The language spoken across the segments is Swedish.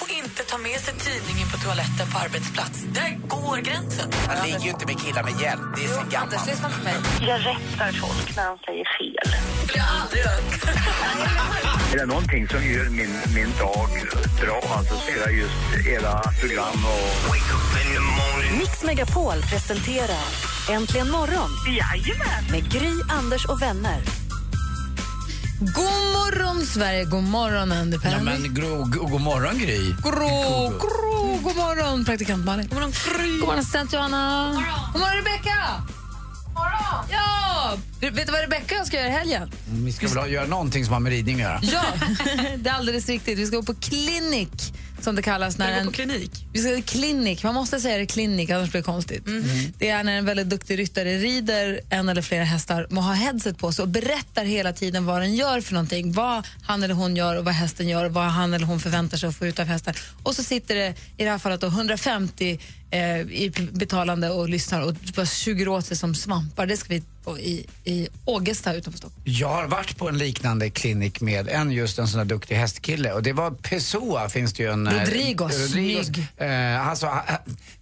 får inte ta med sig tidningen på toaletten på arbetsplats. Där går gränsen. Man ligger ju inte med killar med hjälm. Det är så gammalt. lyssna på mig. Jag rättar folk när de säger fel. Det skulle jag aldrig göra. Är det någonting som gör min, min dag bra alltså, så är det just era program. Och... Mix Megapol presenterar Äntligen morgon Jajamän! med Gry, Anders och vänner. God morgon, Sverige! God morgon, Andy Ja, Perry. men gro, go, god morgon, Gry. Gro, gro, god morgon, praktikant Malin. God morgon, God morgon assistent Johanna. God morgon, Rebecka! Ja! Vet du vad Rebecka ska göra i helgen? Vi ska väl göra någonting som har med ridning att göra. Ja, det är alldeles riktigt. Vi ska gå på klinik, som det kallas. När en, på klinik? klinik, man måste säga det klinik, annars blir det konstigt. Det är när en väldigt duktig ryttare rider en eller flera hästar, må ha headset på sig och berättar hela tiden vad den gör för någonting. Vad han eller hon gör och vad hästen gör och vad han eller hon förväntar sig att få ut av hästen. Och så sitter det i det här fallet då 150 eh, i betalande och lyssnar och bara suger åt sig som svampar. Det ska vi på i, i Ågesta utanför Stockholm. Jag har varit på en liknande klinik med en just en sån där duktig hästkille och det var Pessoa finns det ju en... eh, Rodrigo, snygg. Eh, alltså, eh,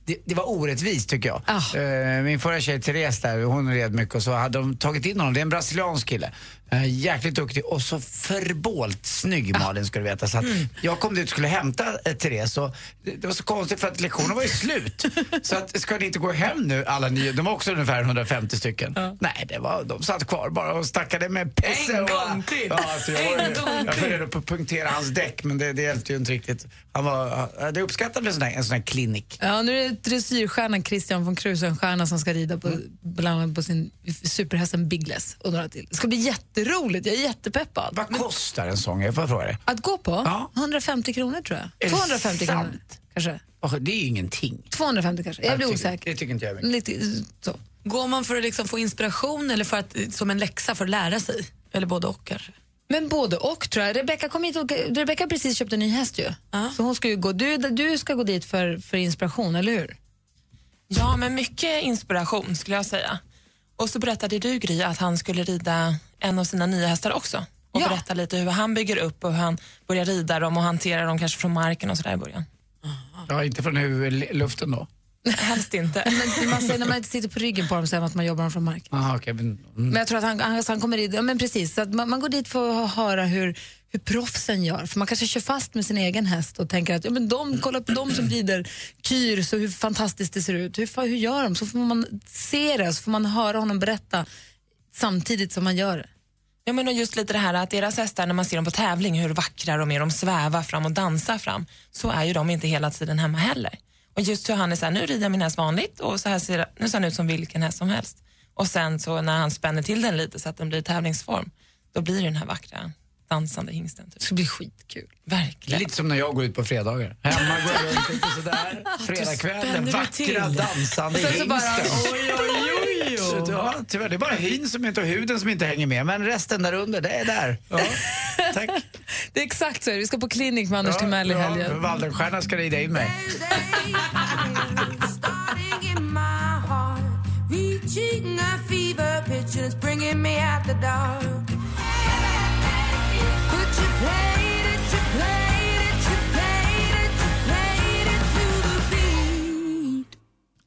det, det var orättvist tycker jag. Ah. Eh, min förra tjej Therese där, hon red mycket och så hade de tagit in honom, det är en brasiliansk kille. Eh, jäkligt duktig och så förbålt snygg Malin ska du veta. Så att Jag kom dit och skulle hämta eh, Therese och det, var så konstigt för att lektionen var ju slut. så att ska ni inte gå hem nu alla nio? De var också ungefär 150 stycken. Nej, det var, de satt kvar bara och stackade med pisse. En gång till! Ja, alltså jag var, En gång jag funderade på att punktera hans däck men det, det hjälpte ju inte riktigt. Han var, det uppskattade en sån här, en sån här klinik. Ja, nu är det dressyrstjärnan Christian von Krusenstjerna som ska rida på, bland annat på sin superhästen Bigless och några till. Det ska bli jätteroligt, jag är jättepeppad. Vad kostar en sån? Jag får fråga det. Att gå på? Ja. 150 kronor tror jag. det 250 kronor sant? kanske. Åh, Det är ju ingenting. 250 kanske, jag blir tycker- osäker. Det tycker inte jag är. Lite, så. Går man för att liksom få inspiration eller för att, som en läxa för att lära sig? Eller både och kanske? Men både och tror jag. Rebecca kom hit och, Rebecca har precis köpt en ny häst ju. Ja. Så hon ska ju gå, du, du ska gå dit för, för inspiration, eller hur? Ja, men mycket inspiration skulle jag säga. Och så berättade du Gry att han skulle rida en av sina nya hästar också. Och Ja. berätta lite hur han bygger upp och hur han börjar rida dem och hanterar dem kanske från marken och sådär i början. Ja, inte från huvud, luften då? Helst inte. Men man säger, när man inte sitter på ryggen på dem säger man att man jobbar dem från marken. Aha, okej, men, mm. Men jag tror att han, han, han kommer rida, ja, men precis, så att man, man går dit för att höra hur, hur proffsen gör. För man kanske kör fast med sin egen häst och tänker att ja, men de, kolla på de som rider kyr, så hur fantastiskt det ser ut. Hur, hur gör de? Så får man se det, så får man höra honom berätta samtidigt som man gör det. Jag menar just lite det här att deras hästar när man ser dem på tävling, hur vackra de är, de svävar fram och dansar fram, så är ju de inte hela tiden hemma heller. Och just hur han är så här, nu rider jag min häst vanligt och så här ser, nu ser han ut som vilken häst som helst. Och sen så när han spänner till den lite så att den blir tävlingsform, då blir det den här vackra dansande hingsten. Typ. Det ska bli skitkul. Verkligen. lite som när jag går ut på fredagar. Hemma går jag runt lite sådär. Fredagkväll, den vackra dansande bara, hingsten. oj, oj, oj, Så, Ja, tyvärr, det är bara hyn som inte och huden som inte hänger med, men resten där under, det är där. Ja, tack. Det är exakt så. Vi ska på klinik med Anders Ja, Timell i ja, helgen. Wallenstierna ska rida in mig.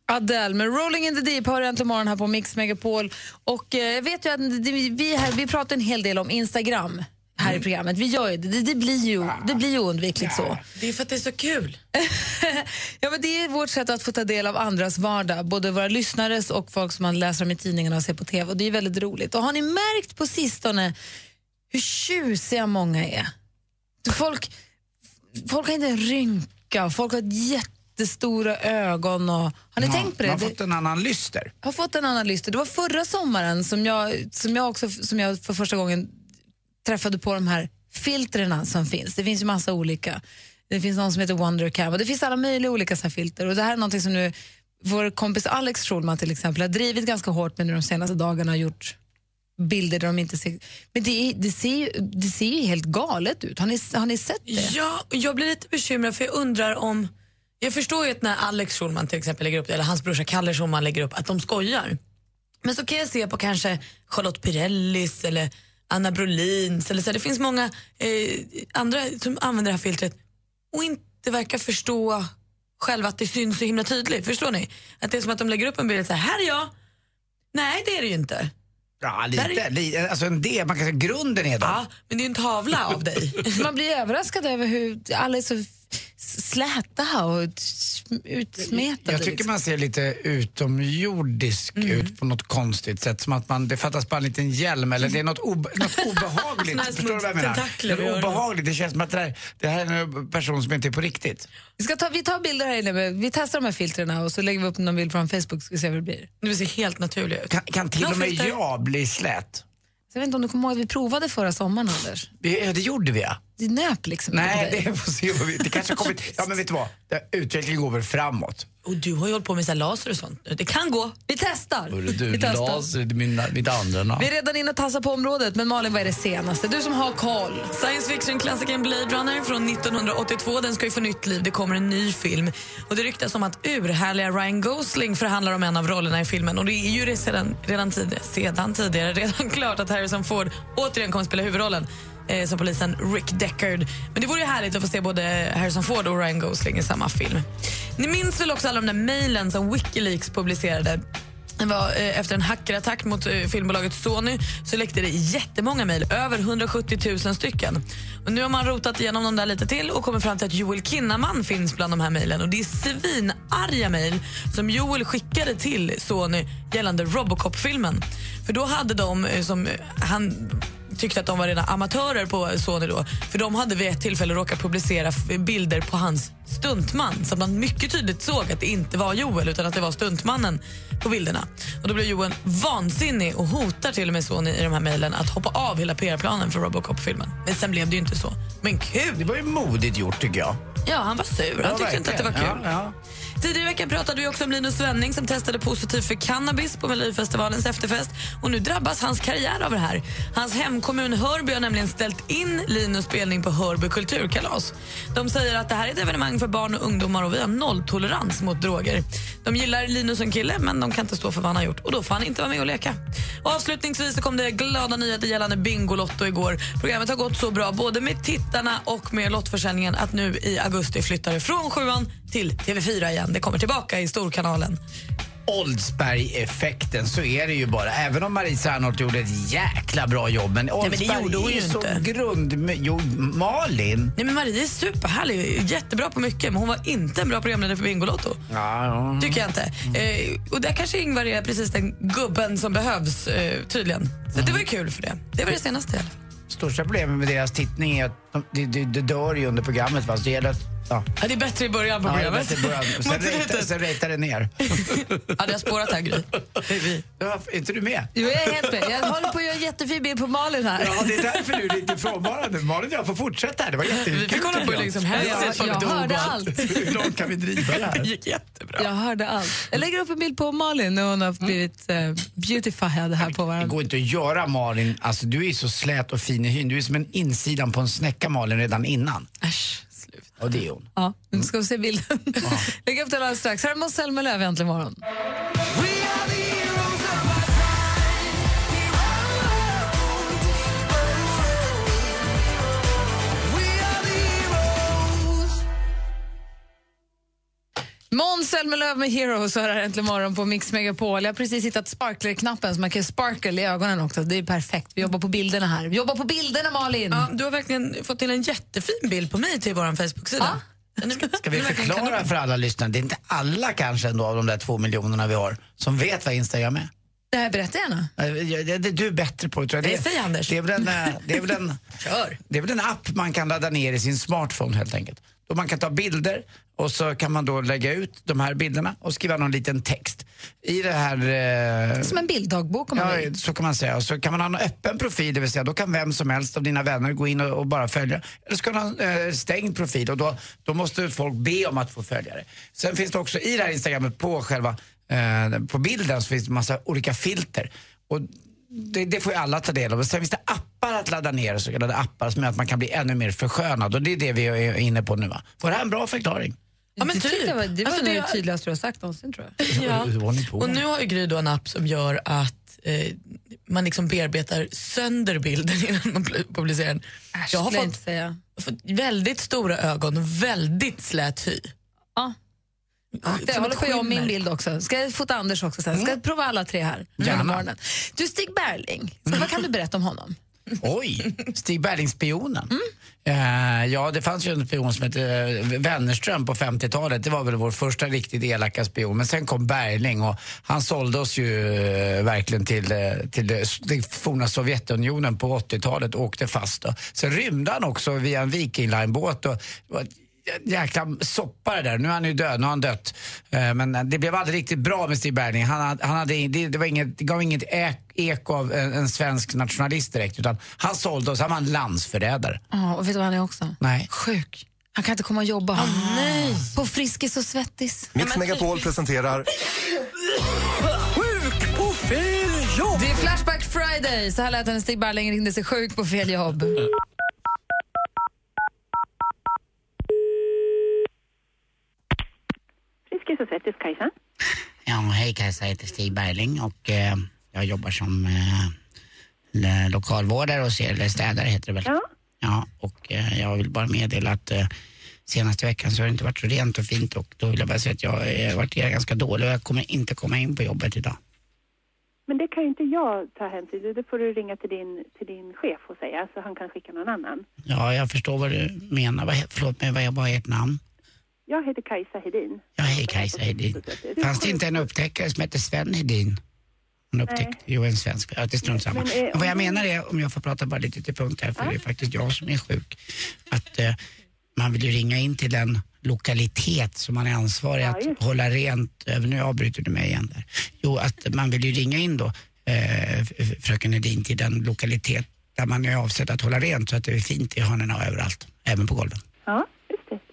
Adele med Rolling in the deep hör äntligen morgon här på Mix Megapol. Och eh, jag vet ju att vi, här, vi pratar en hel del om Instagram här i programmet. Vi gör ju det. Det, det blir ju, det blir ju oundvikligt så. Det är för att det är så kul. Ja, men det är vårt sätt att få ta del av andras vardag, både våra lyssnares och folk som man läser om i tidningarna och ser på TV. Och det är väldigt roligt. Och har ni märkt på sistone hur tjusiga många är? Folk, folk har inte en rynka, folk har jättestora ögon. Och, har ni Ja, tänkt på det? Man har fått en annan lyster. har fått en annan lyster. Det var förra sommaren som jag, som jag, också, som jag för första gången träffade på de här filtrerna som finns. Det finns ju massa olika. Det finns någon som heter Wondercam och det finns alla möjliga olika så här filter. Och det här är någonting som nu vår kompis Alex Schulman till exempel har drivit ganska hårt med nu de senaste dagarna och gjort bilder där de inte ser... Men det, det, ser, ju, det ser ju helt galet ut. Har ni, har ni sett det? Ja, jag blir lite bekymrad för jag undrar om... Jag förstår ju att när Alex Schulman till exempel lägger upp det, eller hans brorsa Kalle Schulman lägger upp, att de skojar. Men så kan jag se på kanske Charlotte Pirellis eller Anna Brolins, eller så. Det finns många eh, andra som använder det här filtret och inte verkar förstå själva att det syns så himla tydligt. Förstår ni? Att det är som att de lägger upp en bild och säger här är jag. Nej, det är det ju inte. Ja, lite. är- alltså en del, man kan säga grunden är då. Ja, men det är ju en tavla av dig. Man blir överraskad över hur alla är så släta och utsmetade. Jag tycker liksom. man ser lite utomjordisk Mm. ut på något konstigt sätt. Som att man, det fattas bara en liten hjälm eller det är något, obe, något obehagligt. Förstår du vad jag menar? Det är obehagligt. Det känns som att det här, det här är en person som inte är på riktigt. Vi, ska ta, vi tar bilder här inne. Vi testar de här filtren och så lägger vi upp någon bild från Facebook så ska vi se vad det blir. Du ser helt naturlig ut. Kan, kan till och med filter. jag bli slät? Så jag vet inte om du kommer ihåg att vi provade förra sommaren, Anders? Det, det gjorde vi ja. Det nöp liksom Nej, det får se vad vi, det kanske har kommit, ja men vet du vad, utvecklingen går väl framåt. Och du har ju hållit på med så här laser och sånt. Det kan gå. Vi testar. Hörru du, vi testar. las min, mitt andra namn. Vi är redan inne och tassar på området, men Malin, vad är det senaste? Du som har koll. Science fiction-klassikern Blade Runner från 1982 den ska ju få nytt liv. Det kommer en ny film. Och Det ryktas om att urhärliga Ryan Gosling förhandlar om en av rollerna i filmen. Och Det är ju redan, redan, tid, sedan tidigare redan klart att Harrison Ford återigen kommer spela huvudrollen eh, som polisen Rick Deckard. Men det vore ju härligt att få se både Harrison Ford och Ryan Gosling i samma film. Ni minns väl också alla de där mejlen som Wikileaks publicerade det var, eh, efter en hackerattack mot eh, filmbolaget Sony så läckte det jättemånga mejl, över 170 000 stycken. Och nu har man rotat igenom dem där lite till och kommit fram till att Joel Kinnaman finns bland de här mejlen. Och Det är svinarga mejl som Joel skickade till Sony gällande Robocop-filmen. För då hade de, eh, som eh, han tyckte att de var rena amatörer på Sony då. För de hade vid ett tillfälle råkat publicera bilder på hans stuntman så att man mycket tydligt såg att det inte var Joel utan att det var stuntmannen på bilderna. Och Då blev Joel vansinnig och hotar till och med Sony i de här mejlen att hoppa av hela PR-planen för Robocop-filmen. Men sen blev det ju inte så. Men kul! Det var ju modigt gjort tycker jag. Ja, han var sur. Han Ja, tyckte inte att det var kul. verkligen. Ja, Tidigare i veckan pratade vi också om Linus Svenning som testade positivt för cannabis på Melodifestivalens efterfest. Och nu drabbas hans karriär av det här. Hans hemkommun Hörby har nämligen ställt in Linus spelning på Hörby kulturkalas. De säger att det här är ett evenemang för barn och ungdomar och vi har nolltolerans mot droger. De gillar Linus som kille, men de kan inte stå för vad han har gjort. Och då får han inte vara med och leka. Och avslutningsvis så kom det glada nyheter gällande Bingolotto igår. Programmet har gått så bra både med tittarna och med lottförsäljningen att nu i augusti flyttar det från sjuan till TV4 igen. Det kommer tillbaka i storkanalen. Oldsberg-effekten, så är det ju bara. Även om Marie Serneholt gjorde ett jäkla bra jobb. Men men det Oldsberg gjorde hon är ju så inte. grund... Jo, Malin. Nej, men Marie är superhärlig, jättebra på mycket men hon var inte en bra programledare för Bingolotto. Ja, ja. Tycker jag inte. Eh, och där kanske Ingvar är precis den gubben som behövs eh, tydligen. Så det var ju kul för det. Det var det senaste. Största problemet med deras tittning är att de, de, de, de dör ju under programmet. Va? Så det gäller att... Ja. Ja, det är bättre i början på Ja, det programmet. början. Sen slutet. Sen ratear det ner. Ja, det har spårat här, Gry. Det är vi. Ja, är inte du med? Jo, jag är helt med. Jag håller på att göra en jättefin bild på Malin här. Ja, det är därför du är lite frånvarande. Malin och jag får fortsätta här. Det var jättekul. Vi fick hålla på hur jag. länge som helst. Ja, Det var jag lite hörde allt. Hur långt kan vi driva det Det här? gick jättebra. Jag hörde allt. Jag lägger upp en bild på Malin när hon har blivit uh, beautified här på Det varandra. går inte att göra Malin, alltså du är så slät och fin i hyn. Du är som en insidan på en snäcka Malin redan innan. Äsch. Och det är hon. Ja, nu ska vi se bilden. Lägg upp den alldeles strax. Här är Måns Zelmerlöw äntligen morgon. Måns Zelmerlöw med Heroes här är äntligen morgon på Mix Megapol. Jag har precis hittat sparkler-knappen så man kan sparkle i ögonen också. Det är perfekt. Vi jobbar på bilderna här. Vi jobbar på bilderna, Malin! Ja, du har verkligen fått till en jättefin bild på mig till vår Facebook-sida. Är- Ska vi är förklara för alla lyssnare, det är inte alla kanske ändå av de där två miljonerna vi har som vet vad Instagram är. Det här berättar gärna. Eh, det- det- Du är bättre på det tror jag. Nej, säg, Anders. Det är, väl en, eh, det, är väl en, det är väl en app man kan ladda ner i sin smartphone helt enkelt. Då man kan ta bilder och så kan man då lägga ut de här bilderna och skriva någon liten text. i det här... Eh, Som en bilddagbok om man Ja, vill. så kan man säga. Och så kan man ha en öppen profil, det vill säga då kan vem som helst av dina vänner gå in och, och bara följa. Eller så kan du ha en eh, stängd profil och då, då måste folk be om att få följare. Sen finns det också i det här Instagrammet på själva, eh, på bilden så finns det massa olika filter. Och det, det får ju alla ta del av. Sen finns det appar att ladda ner, så kallade appar som gör att man kan bli ännu mer förskönad. Och det är det vi är inne på nu va? Var det här en bra förklaring? Ja, men det typ. jag var, det var Alltså, nog det- det tydligaste du har sagt någonsin tror jag. Ja. Och nu har ju Gry då en app som gör att eh, man liksom bearbetar sönder bilden innan man publicerar den. Äsch, Jag har jag fått, säga. fått väldigt stora ögon och väldigt slät hy. Ja. Det Som håller på jag om min bild också. Ska jag fota Anders också sen? Ska jag prova alla tre här under morgonen? Du, Stig Berling, så vad kan du berätta om honom? Oj, Stig Berling-spionen. Eh, ja, det fanns ju en spion som hette eh, Wennerström på 50-talet. Det var väl vår första riktigt elaka spion. Men sen kom Berling och han sålde oss ju eh, verkligen till, till det, forna Sovjetunionen på 80-talet och åkte fast. Då. Sen rymde han också via en Viking Line-båt. Och, det var ett jäkla soppa det där. Nu är han ju död, nu har han dött. Eh, Men det blev aldrig riktigt bra med Stig Berling. Han, hade- han hade, det, det, var inget, det gav inget ek, eko av en, en svensk nationalist direkt. Utan han sålde oss, han var en landsförrädare. Ja, och vet du vad han är också? Nej. Sjuk. Han kan inte komma och jobba. nej. På Friskis och Svettis. Mix Megapol presenterar Sjuk på fel jobb! Det är Flashback Friday. Så här lät det när Stig Berling ringde sig sjuk på fel jobb. Svettis, Kajsa. Ja, hej Kajsa, jag heter Stig Berling och eh, jag jobbar som eh, lokalvårdare och eller städare heter det väl? Ja. Ja, och eh, jag vill bara meddela att eh, senaste veckan så har det inte varit så rent och fint och då vill jag bara säga att jag har varit ganska dålig och jag kommer inte komma in på jobbet idag. Men det kan ju inte jag ta hänsyn till. Det får du ringa till din, till din chef och säga, så han kan skicka någon annan. Ja, jag förstår vad du menar. Förlåt mig, vad är ert namn? Jag heter Kajsa Hedin. Ja, hej Kajsa Hedin. Fanns det inte en upptäckare som hette Sven Hedin? Han upptäckte, jo en svensk, ja, det strunt samma. Men, eh, Men vad jag menar är, om jag får prata bara lite till punkt här, för det är faktiskt jag som är sjuk, att eh, man vill ju ringa in till den lokalitet som man är ansvarig Ja, att hålla rent. Nu avbryter du mig igen där. Jo, att man vill ju ringa in då, eh, fröken Hedin, till den lokalitet där man är avsedd att hålla rent så att det är fint i hörnorna och överallt, även på golven. Ja,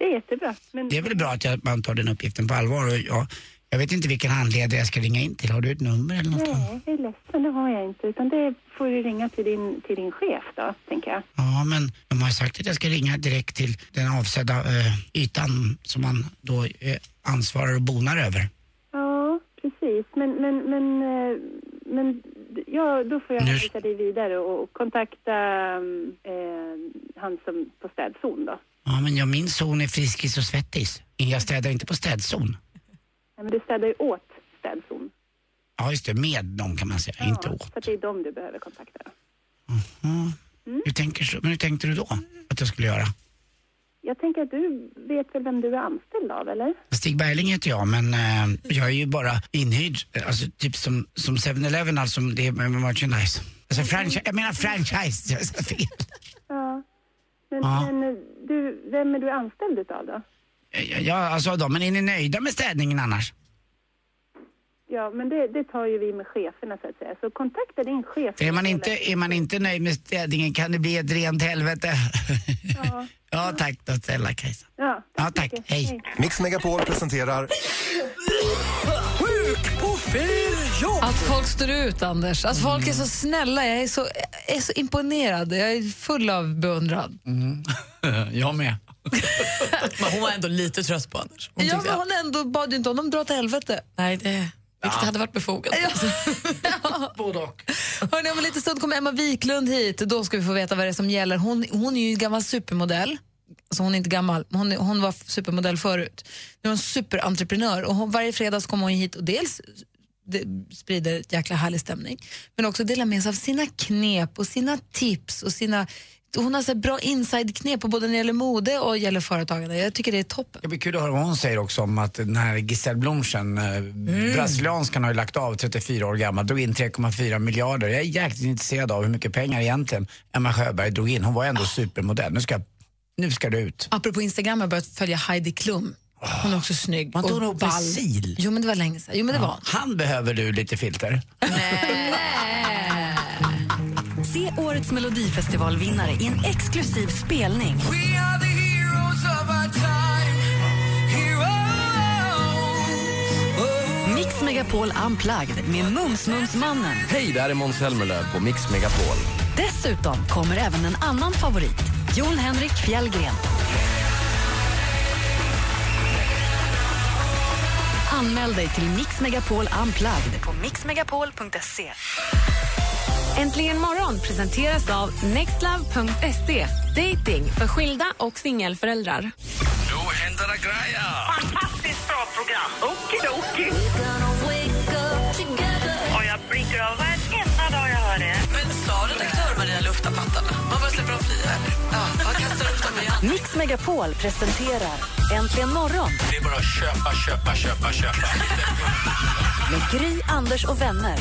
det. Är jättebra. Men, Det är väl bra att jag, man tar den uppgiften på allvar. Och jag, jag vet inte vilken handledare jag ska ringa in till. Har du ett nummer eller något? Nej, jag är ledsen, det har jag inte. Utan det får du ringa till din, till din chef då, tänker jag. Ja, men de har sagt att jag ska ringa direkt till den avsedda eh, ytan som man då eh, ansvarar och bonar över. Ja, precis. Men, men, men, eh, men ja, då får jag hänvisa dig vidare och och kontakta eh, han som på städzon då. Ja, men jag, min son är Friskis och Svettis. Jag städar inte på städzon. Nej, men du städar ju åt städzon. Ja, just det. Med dem kan man säga, inte åt. Så det är dem du behöver kontakta. då. Hur tänker, så- men hur tänkte du då att jag skulle göra? Jag tänker att du vet väl vem du är anställd av, eller? Stig Berling heter jag, men eh, jag är ju bara inhyrd, alltså typ som, som 7-Eleven, alltså det är med merchandise. Alltså franchise, jag menar franchise, jag sa fel. Ja. Men, Ja. men du, vem är du anställd utav då? Ja, Ja, alltså de, men är ni nöjda med städningen annars? Ja, men det, det tar ju vi med cheferna så att säga. Så kontakta din chef. Är man, inte, är man inte nöjd med städningen kan det bli ett rent helvete. Ja. Ja, tack då snälla Kajsa. Ja, Ja, tack. Hej. Mix Megapol presenterar Sjuk på fel jobb! Att folk står ut, Anders. Att folk är så snälla. Jag är så, jag är så imponerad. Jag är full av beundran. jag med. Men hon var ändå lite trött på Anders. Hon Ja, men hon ändå bad ju inte honom dra till helvete. nej, det, vilket hade varit befogat. Både och. Hörrni, om en liten stund kommer Emma Wiklund hit. Då ska vi få veta vad det är som gäller. Hon, hon är ju en gammal supermodell. Alltså hon är inte gammal, hon, hon var supermodell förut. Nu är hon superentreprenör och hon, varje fredag kommer hon hit och dels sprider ett jäkla härlig stämning, men också delar med sig av sina knep och sina tips och sina hon har så bra inside-knep på både när det gäller mode och gäller företagande. Jag tycker det är toppen. Det blir kul att höra vad hon säger också om att den här Giselle Blomchen, eh, brasilianskan har ju lagt av 34 år gammal, drog in 3,4 miljarder. Jag är jäkligt intresserad av hur mycket pengar egentligen Emma Sjöberg drog in. Hon var ändå supermodell. Nu ska, nu ska det ut. Apropå Instagram har jag börjat följa Heidi Klum. Hon är också snygg. Var inte och ball. Brazil? Jo, men det var länge sedan. Jo, men det var Han behöver du lite filter. Se årets Melodifestivalvinnare i en exklusiv spelning. Mix Megapol Unplugged med Mums-Mums-mannen. Hej, det här är Måns Zelmerlöw på Mix Megapol. Dessutom kommer även en annan favorit, Jon Henrik Fjällgren. Anmäl dig till Mix Megapol Unplugged på mixmegapol.se. Äntligen morgon presenteras av nextlove.se. Dating för skilda och singelföräldrar. Nu händer det grejer! Fantastiskt bra program. Okidoki. Släpper dem fria. Ja, man kastar upp dem igen. Mix Megapol presenterar Äntligen morgon Det är bara att köpa, köpa, köpa, köpa. med Gry, Anders och vänner.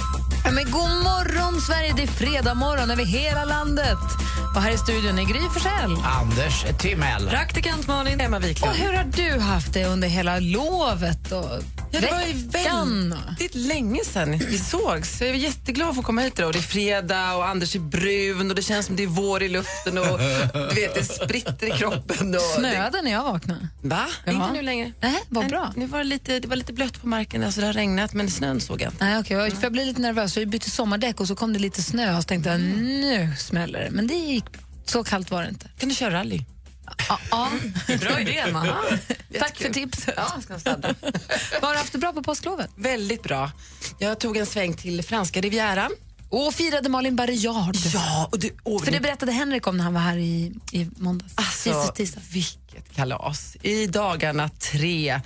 Ja, men god morgon, Sverige! Det är fredag morgon över hela landet. Och här i studion är Gry Forssell. Anders Timell. Praktikant Malin. Emma Och Wiklund. hur har du haft det under hela lovet och Ja, det var ju väldigt länge sedan vi sågs. Jag är jätteglad att få komma hit idag. Det är fredag och Anders är brun och det känns som det är vår i luften och du vet, det spritter i kroppen. Och Snöade när jag vaknade. Va? Ja. Inte nu längre. Nej, vad bra. Nu var det, lite, det var lite blött på marken, alltså det har regnat, men snön såg jag inte. Nej, okej, för jag blev lite nervös. Jag bytte sommardäck och så kom det lite snö och så tänkte jag nu smäller det. Men det gick, så kallt var det inte. Kan du köra rally? Ja, ja. Bra idé, Emma. Tack för tipset. Ja, ska stanna. Vad har du haft det bra på påsklovet? Väldigt bra. Jag tog en sväng till franska rivieran. Och firade Malin Barrejard. Ja, och du, och För det berättade Henrik om när han var här i, i måndags. Alltså, tisdag. vilket kalas. I dagarna tre.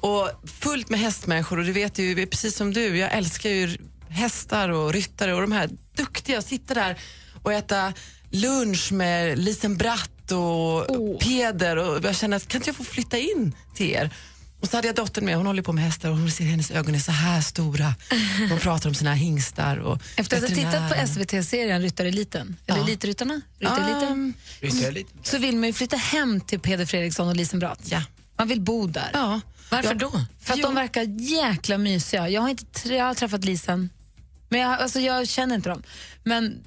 Och fullt med hästmänniskor. Och du vet ju, precis som du, jag älskar ju hästar och ryttare och de här duktiga. Sitta där och äta lunch med Lisen Bratt och Peder. Och jag känner att kan inte jag få flytta in till er? Och så hade jag dottern med, hon håller på med hästar och hon ser hennes ögon är så här stora. Hon pratar om sina hingstar och Efter att ha tittat på SVT-serien Ryttareliten, eller Ja. Elitryttarna, Ryttareliten, Um, så vill man ju flytta hem till Peder Fredriksson och Lisen Bratt. Ja. Man vill bo där. Ja. Varför Ja. då? För att Jo. de verkar jäkla mysiga. Jag har, inte, jag har träffat Lisen, men jag, alltså jag känner inte dem. Men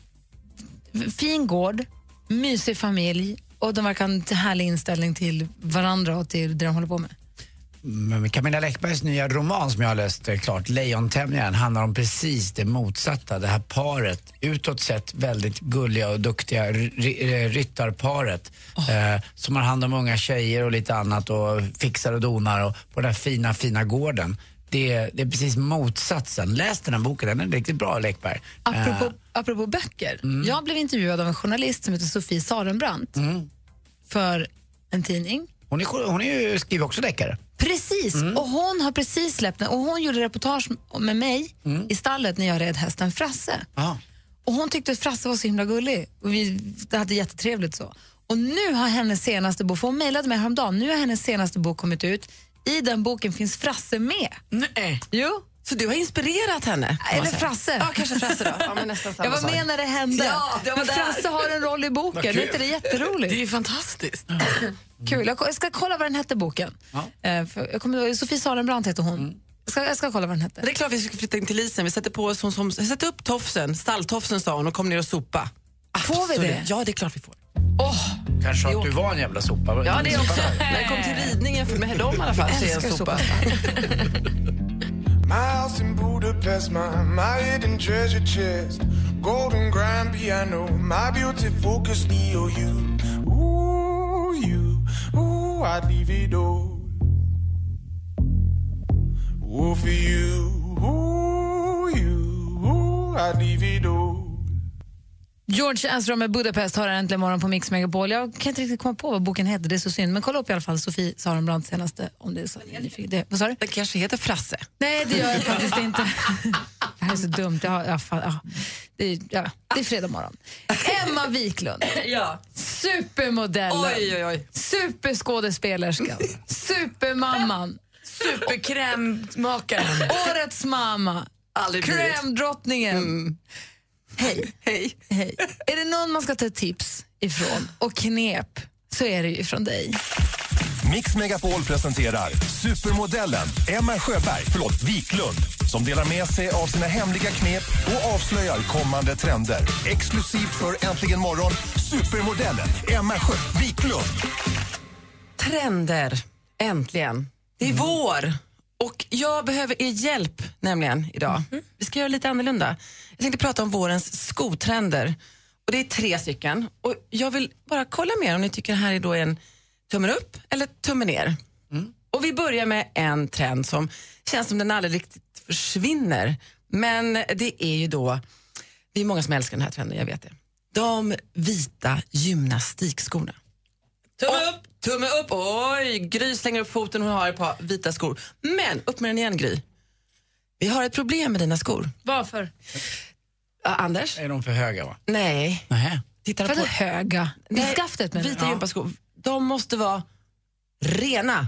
fin gård, mysig familj och de verkar ha en härlig inställning till varandra och till det de håller på med. Men Camilla Läckbergs nya roman som jag har läst eh, klart, Lejontämjaren, handlar om precis det motsatta. Det här paret, utåt sett väldigt gulliga och duktiga eh, ryttarparet eh, som har hand om unga tjejer och lite annat och fixar och donar och på den här fina, fina gården. Det, är- det är precis motsatsen. Läs den här boken, den är riktigt bra Läckberg. Apropå, Eh, apropå böcker, jag blev intervjuad av en journalist som heter Sofie Sarenbrant för en tidning. hon, är, hon är ju, skriver också deckare. Precis, och hon har precis släppt den och hon gjorde reportage med mig i stallet när jag red hästen Frasse. Ja. Och hon tyckte att Frasse var så himla gullig och vi det hade jättetrevligt så. Och nu har hennes senaste bok, för hon mejlade mig häromdagen, nu har hennes senaste bok kommit ut. I den boken finns Frasse med. Nej. Jo. Så du har inspirerat henne? Eller. Frasse. Ja, kanske Frasse då. Ja, men nästan samma Jag var med när det hände. Ja, jag var Men där. Frasse har en roll i boken, är inte det jätteroligt? Det är ju fantastiskt. Kul. Jag, jag ska kolla vad den hette boken. Eh, för jag kommer, Sofie Sarenbrant heter hon. Jag, ska, jag ska kolla vad den hette. Det är klart vi ska flytta in till Lisen. Vi sätter på oss som, som, sätter upp tofsen, stalltofsen sa hon och kom ner och sopa. Får vi det? Ja, det är klart vi får. Kanske att du var en jävla sopa. Ja, det också. När det kom till ridningen för med dem i alla fall så är jag en Älskar sopa. My house in Budapest, my, my hidden treasure chest. Golden grand piano, my beauty focus, Leo, oh, you. Ooh, you. Ooh, I'd leave it all. Ooh, for you. Ooh, you. Ooh, I'd leave it all. George Ezra med Budapest har äntligen morgon på Mix Megapol. Jag kan inte riktigt komma på vad boken heter, det är så synd. Men kolla upp i alla fall Sofie Sarenbrants senaste om det är så. Det, vad sa du? Det kanske heter Frasse. Nej, det gör jag faktiskt inte. Det här är så dumt. Har, jag, fan, ja. Det, är, ja, det är fredag morgon. Emma Wiklund, Ja. supermodellen, Oj, oj, oj. superskådespelerskan, supermamman, Superkrämmakaren. årets mamma, Aldrig blivit. Hej. Hej. Hej. Är det någon man ska ta tips ifrån och knep så är det ju ifrån dig. Mix Megapol presenterar supermodellen Emma Sjöberg, förlåt, Wiklund som delar med sig av sina hemliga knep och avslöjar kommande trender. Exklusivt för Äntligen morgon, supermodellen Emma Sjö Wiklund. Trender, äntligen. Det är vår och jag behöver er hjälp nämligen idag. Vi ska göra lite annorlunda. Jag tänkte prata om vårens skotrender. Och Det är tre stycken. Och Jag vill bara kolla med er om ni tycker det här är då en tummen upp eller tummen ner. Och Vi börjar med en trend som känns som den aldrig riktigt försvinner. Men det är ju då, vi är många som älskar den här trenden, jag vet det. De vita gymnastikskorna. Tumme upp! Tumme upp! Oj, Gry slänger upp foten, hon har ett par vita skor. Men upp med den igen Gry. Vi har ett problem med dina skor. Varför? Ja, Anders? Är de för höga va? Nej. Nej. Tittar För på... att höga. I Nej, skaftet menar du? Vita gympaskor, de måste vara rena.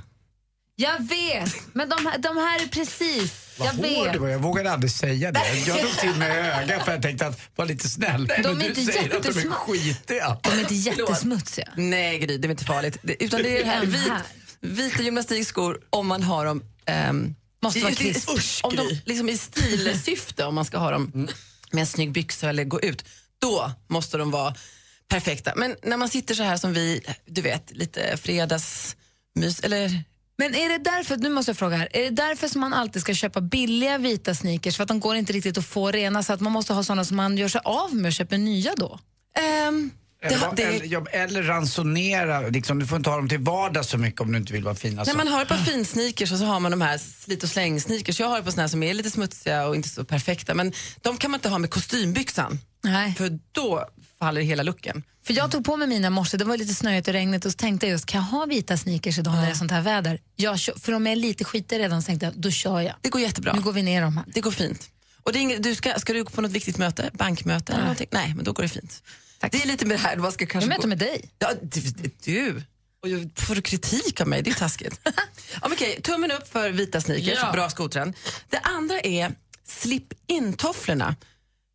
Jag vet, men de, här- de här är precis... Vad jag hård vet. du var, jag vågade aldrig säga det. Jag drog till med öga för jag tänkte att var lite snäll. De Men är du inte säger att de är jättesmå. skitiga. De är inte jättesmutsiga. Nej Gry, det är inte farligt. Det, utan det är det här, Den vit, här. vita gymnastikskor om man har dem ehm, Måste i- vara i- crisp. om de, liksom I stilsyfte, om man ska ha dem med en snygg byxa eller gå ut, då måste de vara perfekta. Men när man sitter så här som vi, du vet, lite fredagsmys, eller Men är det därför, nu måste jag fråga här, är det därför som man alltid ska köpa billiga vita sneakers för att de går inte riktigt att få rena så att man måste ha såna som man gör sig av med och köper nya då? Ehm, Eller, det- eller, ja, eller ransonera, liksom, du får inte ha dem till vardags så mycket om du inte vill vara fin. Alltså. När man har ett par finsneakers och så har man de här slit och släng sneakers. Jag har ett par såna här som är lite smutsiga och inte så perfekta men de kan man inte ha med kostymbyxan. Nej. För då faller hela looken. För jag tog på mig mina morse, det var lite snöigt och regnigt och så tänkte jag just, kan jag ha vita sneakers idag när det är sånt här väder? Jag kör, för om jag är lite skitig redan så tänkte jag, då kör jag. Det går jättebra. Nu går vi ner dem här. Det går fint. Och det är inget, du ska, ska du gå på något viktigt möte? Bankmöte eller någonting? Nej, men då går det fint. Det är lite med det här, man ska kanske Jag möter gå- med dig. Ja, du. du. Och jag får du kritik av mig, det är taskigt. ja, men okej, tummen upp för vita sneakers, Ja. bra skotrend. Det andra är slip-in-tofflorna.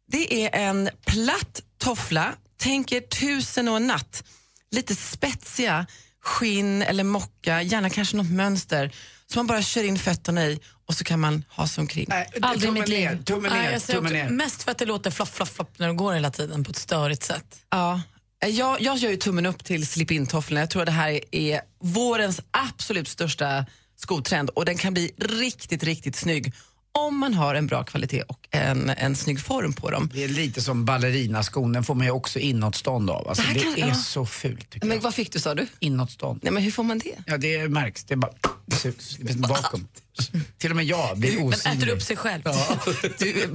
Det är en platt toffla, tänk er tusen och en natt. Lite spetsiga, skinn eller mocka, gärna kanske något mönster. Så man bara kör in fötterna i och så kan man ha sig omkring. Aldrig i tummen mitt liv. ner, tummen ner, jag säger tummen ner. mest för att det låter flopp, flopp, flopp när de går hela tiden på ett störigt sätt. Ja. Jag, jag gör ju tummen upp till slip-in-tofflorna. Jag tror att det här är vårens absolut största skotrend och den kan bli riktigt, riktigt snygg om man har en bra kvalitet och en, en snygg form på dem. Det är lite som ballerinaskon, den får man ju också inåtstånd av. Alltså, Det kan- är ja. så fult tycker Men vad fick du sa du? Inåtstånd. Nej men hur får man det? Ja, det märks. Det är bara det finns vakuum. Till och med jag blir Men osynlig. äter upp sig själv. Du,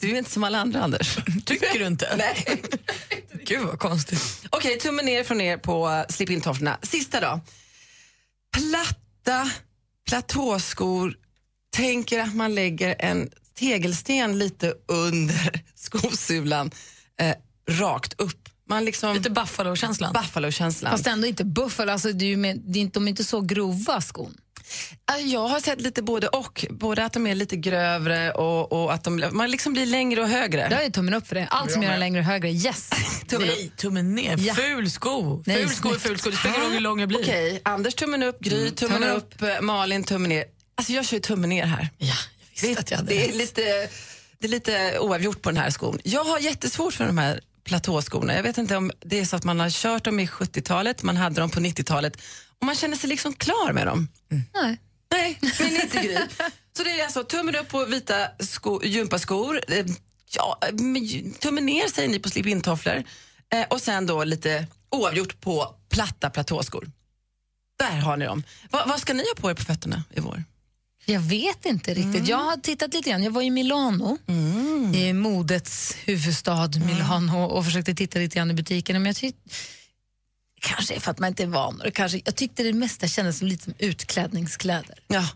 du är inte som alla andra Anders. Tycker du inte? Nej. Gud vad konstigt. Okej, tummen ner från er på uh, slip-in-tofflorna. Sista då. Platta platåskor. Tänker att man lägger en tegelsten lite under skosulan eh, rakt upp. Man liksom, Lite Buffalo-känslan. Buffalo-känslan. Fast ändå inte buffel, alltså, det är ju med, det är inte, de är inte så grova skon. Ja, Jag har sett lite både och. Både att de är lite grövre och, och att de, man liksom blir längre och högre. Jag är tummen upp för det. Allt som gör den längre och högre, yes. Tummen Nej, tummen ner. Ja. Ful sko. Nej, ful sko är ful sko. Det spelar ingen roll hur lång jag blir. Okej, Anders tummen upp, Gry tummen, tummen upp, eh, Malin tummen ner. Alltså jag kör ju tummen ner här. Ja, jag visste att jag hade Det är rätt. lite, det är lite oavgjort på den här skon. Jag har jättesvårt för de här platåskorna. Jag vet inte om det är så att man har kört dem i 70-talet, man hade dem på 90-talet och man känner sig liksom klar med dem. Nej. Nej, men inte Gry. Så det är alltså tummen upp på vita sko, gympaskor. Eh, Ja, men tummen ner säger ni på slip-in-tofflor. Eh, och sen då lite oavgjort på platta platåskor. Där har ni dem. Va, vad ska ni ha på er på fötterna i vår? Jag vet inte riktigt. Jag har tittat lite grann. Jag var i Milano, i modets huvudstad Milano och försökte titta lite grann i butikerna. Men jag tyckte, kanske är för att man inte är van. Och kanske, jag tyckte det mesta kändes som lite som utklädningskläder. Ja.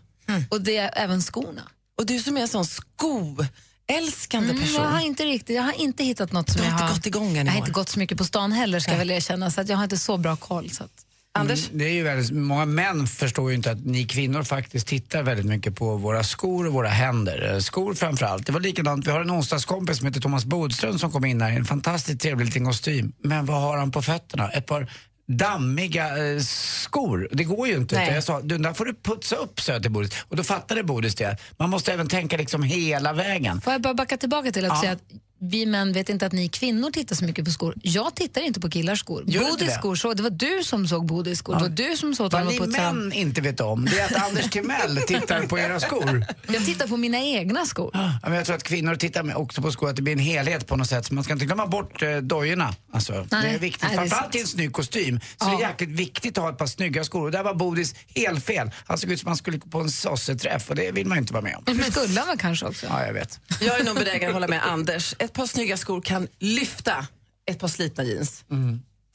Och det är även skorna. Och du som är en sån skoälskande Mm, person. jag har inte riktigt, jag har inte hittat något som har jag inte har... gått igång än Jag har inte gått så mycket på stan heller ska jag väl erkänna, så att jag har inte så bra koll. Så att... Anders? Det är ju väldigt, många män förstår ju inte att ni kvinnor faktiskt tittar väldigt mycket på våra skor och våra händer. Eh, Skor framför allt. Det var likadant, vi har en onsdagskompis som heter Thomas Bodström som kom in här i en fantastiskt trevlig liten kostym. Men vad har han på fötterna? Ett par dammiga eh, skor. Det går ju inte. Jag sa, du, där får du putsa upp, jag till Bodis. Och då fattade Bodis det. Man måste även tänka liksom hela vägen. Får jag bara backa tillbaka till att Ja. säga att vi män vet inte att ni kvinnor tittar så mycket på skor. Jag tittar inte på killars skor. Bodis det? skor, så, det var du som såg Bodis skor. Det var du som såg att Vad han var ni putsad. män inte vet om, det är att Anders Timell tittar på era skor. Jag tittar på mina egna skor. Ja, men jag tror att kvinnor tittar också på skor, att det blir en helhet på något sätt. Så man ska inte glömma bort eh, dojorna. Alltså, det Nej, är viktigt. nej, det är Framförallt i en snygg kostym så Ja. det är jäkligt viktigt att ha ett par snygga skor. Och där var Bodis helt fel. Han såg ut som han skulle gå på en sosseträff och det vill man ju inte vara med om. Det skulle han kanske också. Ja, jag vet. Jag är nog benägen att hålla med Anders. Ett par snygga skor kan lyfta ett par slitna jeans.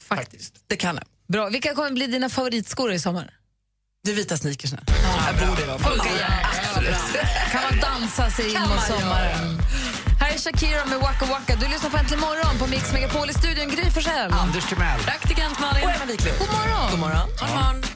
Faktiskt. Det kan det. Bra. Vilka kommer bli dina favoritskor i sommar? De vita sneakersna. Jag borde vara Absolut. Kan man dansa sig in mot sommaren? Här är Shakira med Waka Waka. Du lyssnar på Äntligen morgon på Mix Megapol i studion. Gry Forssell. Anders Timell. Praktikant Malin. Och Emma Wiklund. God morgon. God morgon. God morgon.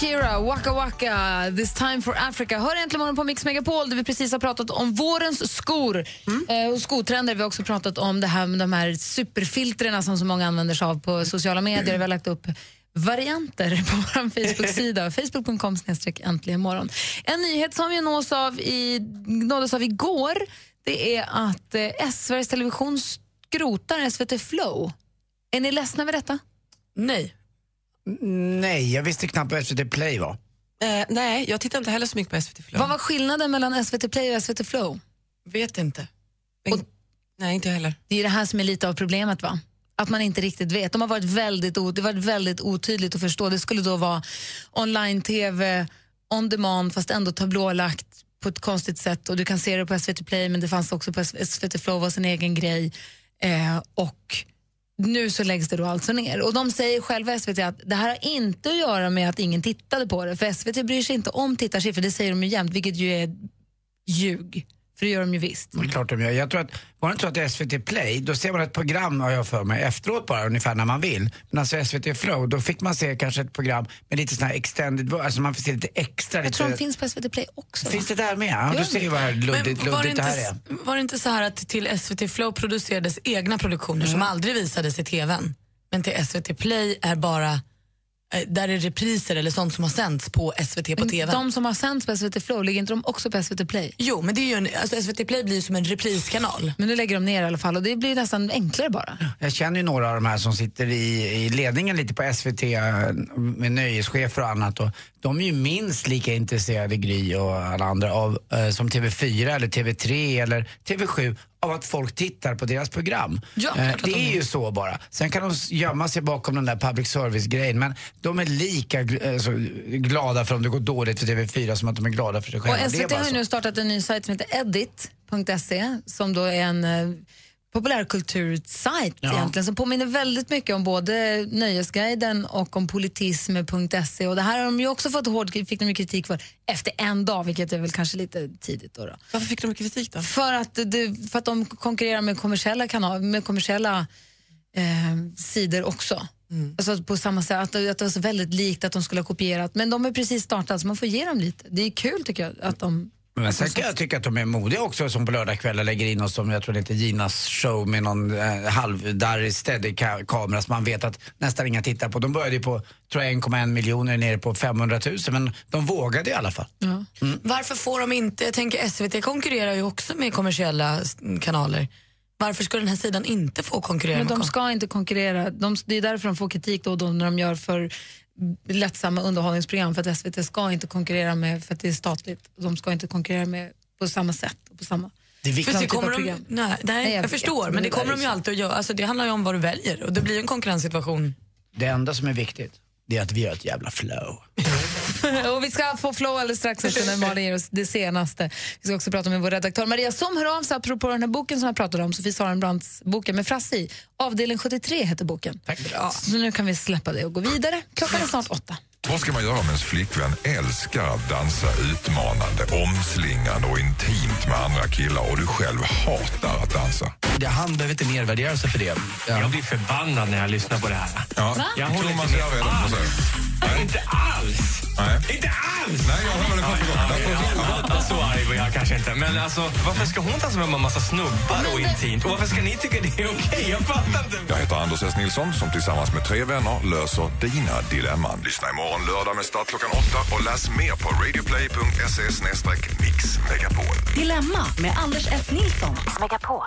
Shakira, Waka Waka, This time for Africa. Hör äntligen morgon på Mix Megapol där vi precis har pratat om vårens skor eh, och skotrender. Vi har också pratat om det här med de här superfiltrerna som så många använder sig av på sociala medier. Vi har lagt upp varianter på vår Facebook-sida, facebook.com äntligen morgon. En nyhet som vi nås av i, nåddes av igår det är att eh, Sveriges Television skrotar SVT Flow. Är ni ledsna över detta? Nej. Nej, jag visste knappt vad SVT Play var. Eh, nej, jag tittar inte heller så mycket på SVT Flow. Vad var skillnaden mellan SVT Play och SVT Flow? Vet inte. nej, inte heller. Det är det här som är lite av problemet va? Att man inte riktigt vet. De har varit väldigt, o- det har varit väldigt otydligt att förstå. Det skulle då vara online-tv, on demand fast ändå tablålagt på ett konstigt sätt och du kan se det på SVT Play men det fanns också på SVT Flow var sin egen grej. Eh, och nu så läggs det då alltså ner. Och de säger själva SVT att det här har inte att göra med att ingen tittade på det för SVT bryr sig inte om tittarsiffror, det säger de ju jämt vilket ju är ljug. För det gör de ju visst. Är klart de gör. Jag tror att, var det inte så att SVT Play, då ser man ett program har jag för mig efteråt bara ungefär när man vill. Men alltså SVT Flow, då fick man se kanske ett program med lite sån här extended, alltså man får se lite extra. Jag lite, tror de finns på SVT Play också. va? Finns det där med? Ja, du ser ju vad luddigt, Men var, det luddigt det här är. inte, var det inte så här att till SVT Flow producerades egna produktioner som aldrig visades i tvn? Men till SVT Play är bara där är repriser eller sånt som har sänts på SVT på TV. De som har sänts på SVT Flow, ligger inte de också på SVT Play? Jo, men det är ju en, alltså SVT Play blir ju som en repriskanal. Men nu lägger de ner i alla fall och det blir nästan enklare bara. Jag känner ju några av de här som sitter i, i ledningen lite på SVT eh, med nöjeschefer och annat. Och de är ju minst lika intresserade, Gry och alla andra, av, eh, som TV4 eller TV3 eller TV7 av att folk tittar på deras program. Ja, Eh, det de är ju så bara. Sen kan de gömma sig bakom den där public service-grejen men de är lika eh, så, glada för om det går dåligt för TV4 som att de är glada för sig själva. Och SVT har ju nu startat en ny sajt som heter edit.se som då är en eh, populärkultursajt Ja. egentligen som påminner väldigt mycket om både Nöjesguiden och om politism.se och det här har de ju också fått hård, fick de kritik för efter en dag, vilket är väl kanske lite tidigt då. då. Varför fick de kritik då? För att, det, för att de konkurrerar med kommersiella, kanal, med kommersiella eh, sidor också. Alltså på samma sätt, att, att det var så väldigt likt att de skulle ha kopierat. Men de är precis startat så man får ge dem lite. Det är kul tycker jag att de... Men sen kan jag tycka att de är modiga också som på lördagskvällar lägger in oss som, jag tror det heter Ginas show med någon eh, halvdarrig steady ka- kamera som man vet att nästan inga tittar på. De började ju på, tror jag, 1,1 miljoner nere på 500 000 men de vågade i alla fall. Varför får de inte, jag tänker SVT konkurrerar ju också med kommersiella kanaler. Varför ska den här sidan inte få konkurrera Men de ska inte konkurrera. De, det är därför de får kritik då då när de gör för lättsamma underhållningsprogram. För att SVT ska inte konkurrera med, för att det är statligt. De ska inte konkurrera med på samma sätt. och På samma, Det är viktigt. För det typ kommer de, nej, nej, Nej, jag jag, förstår, men det det kommer de ju så. alltid att göra. Alltså, det handlar ju om vad du väljer och det blir en konkurrenssituation. Det enda som är viktigt, det är att vi har ett jävla flow. och vi ska få flow alldeles strax också när Malin ger oss det senaste. Vi ska också prata med vår redaktör Maria som hör av sig apropå den här boken som jag pratade om, Sofie Sarenbrants boken med Frasse i. Avdelning 73 heter boken. Bra. Så nu kan vi släppa det och gå vidare. Klockan är snart åtta. Vad ska man göra om ens flickvän älskar att dansa utmanande, omslingande och intimt med andra killar och du själv hatar att dansa? Han behöver inte nedvärdera sig för det. Jag blir förbannad när jag lyssnar på det här. Ja, Jag tror håller man alls. Inte alls! Nej. Inte alls! Nej, jag hör det första gången. Så arg var jag kanske inte. Men alltså, varför ska hon ta sig med en massa snubbar och intimt? Och varför ska ni tycka det är okej? Jag fattar inte. Jag heter Anders S. Nilsson som tillsammans med tre vänner löser dina dilemman. Lyssna imorgon lördag med start klockan åtta och läs mer på radioplay.se mixmegapol. Dilemma med Anders S. Nilsson. Megapol.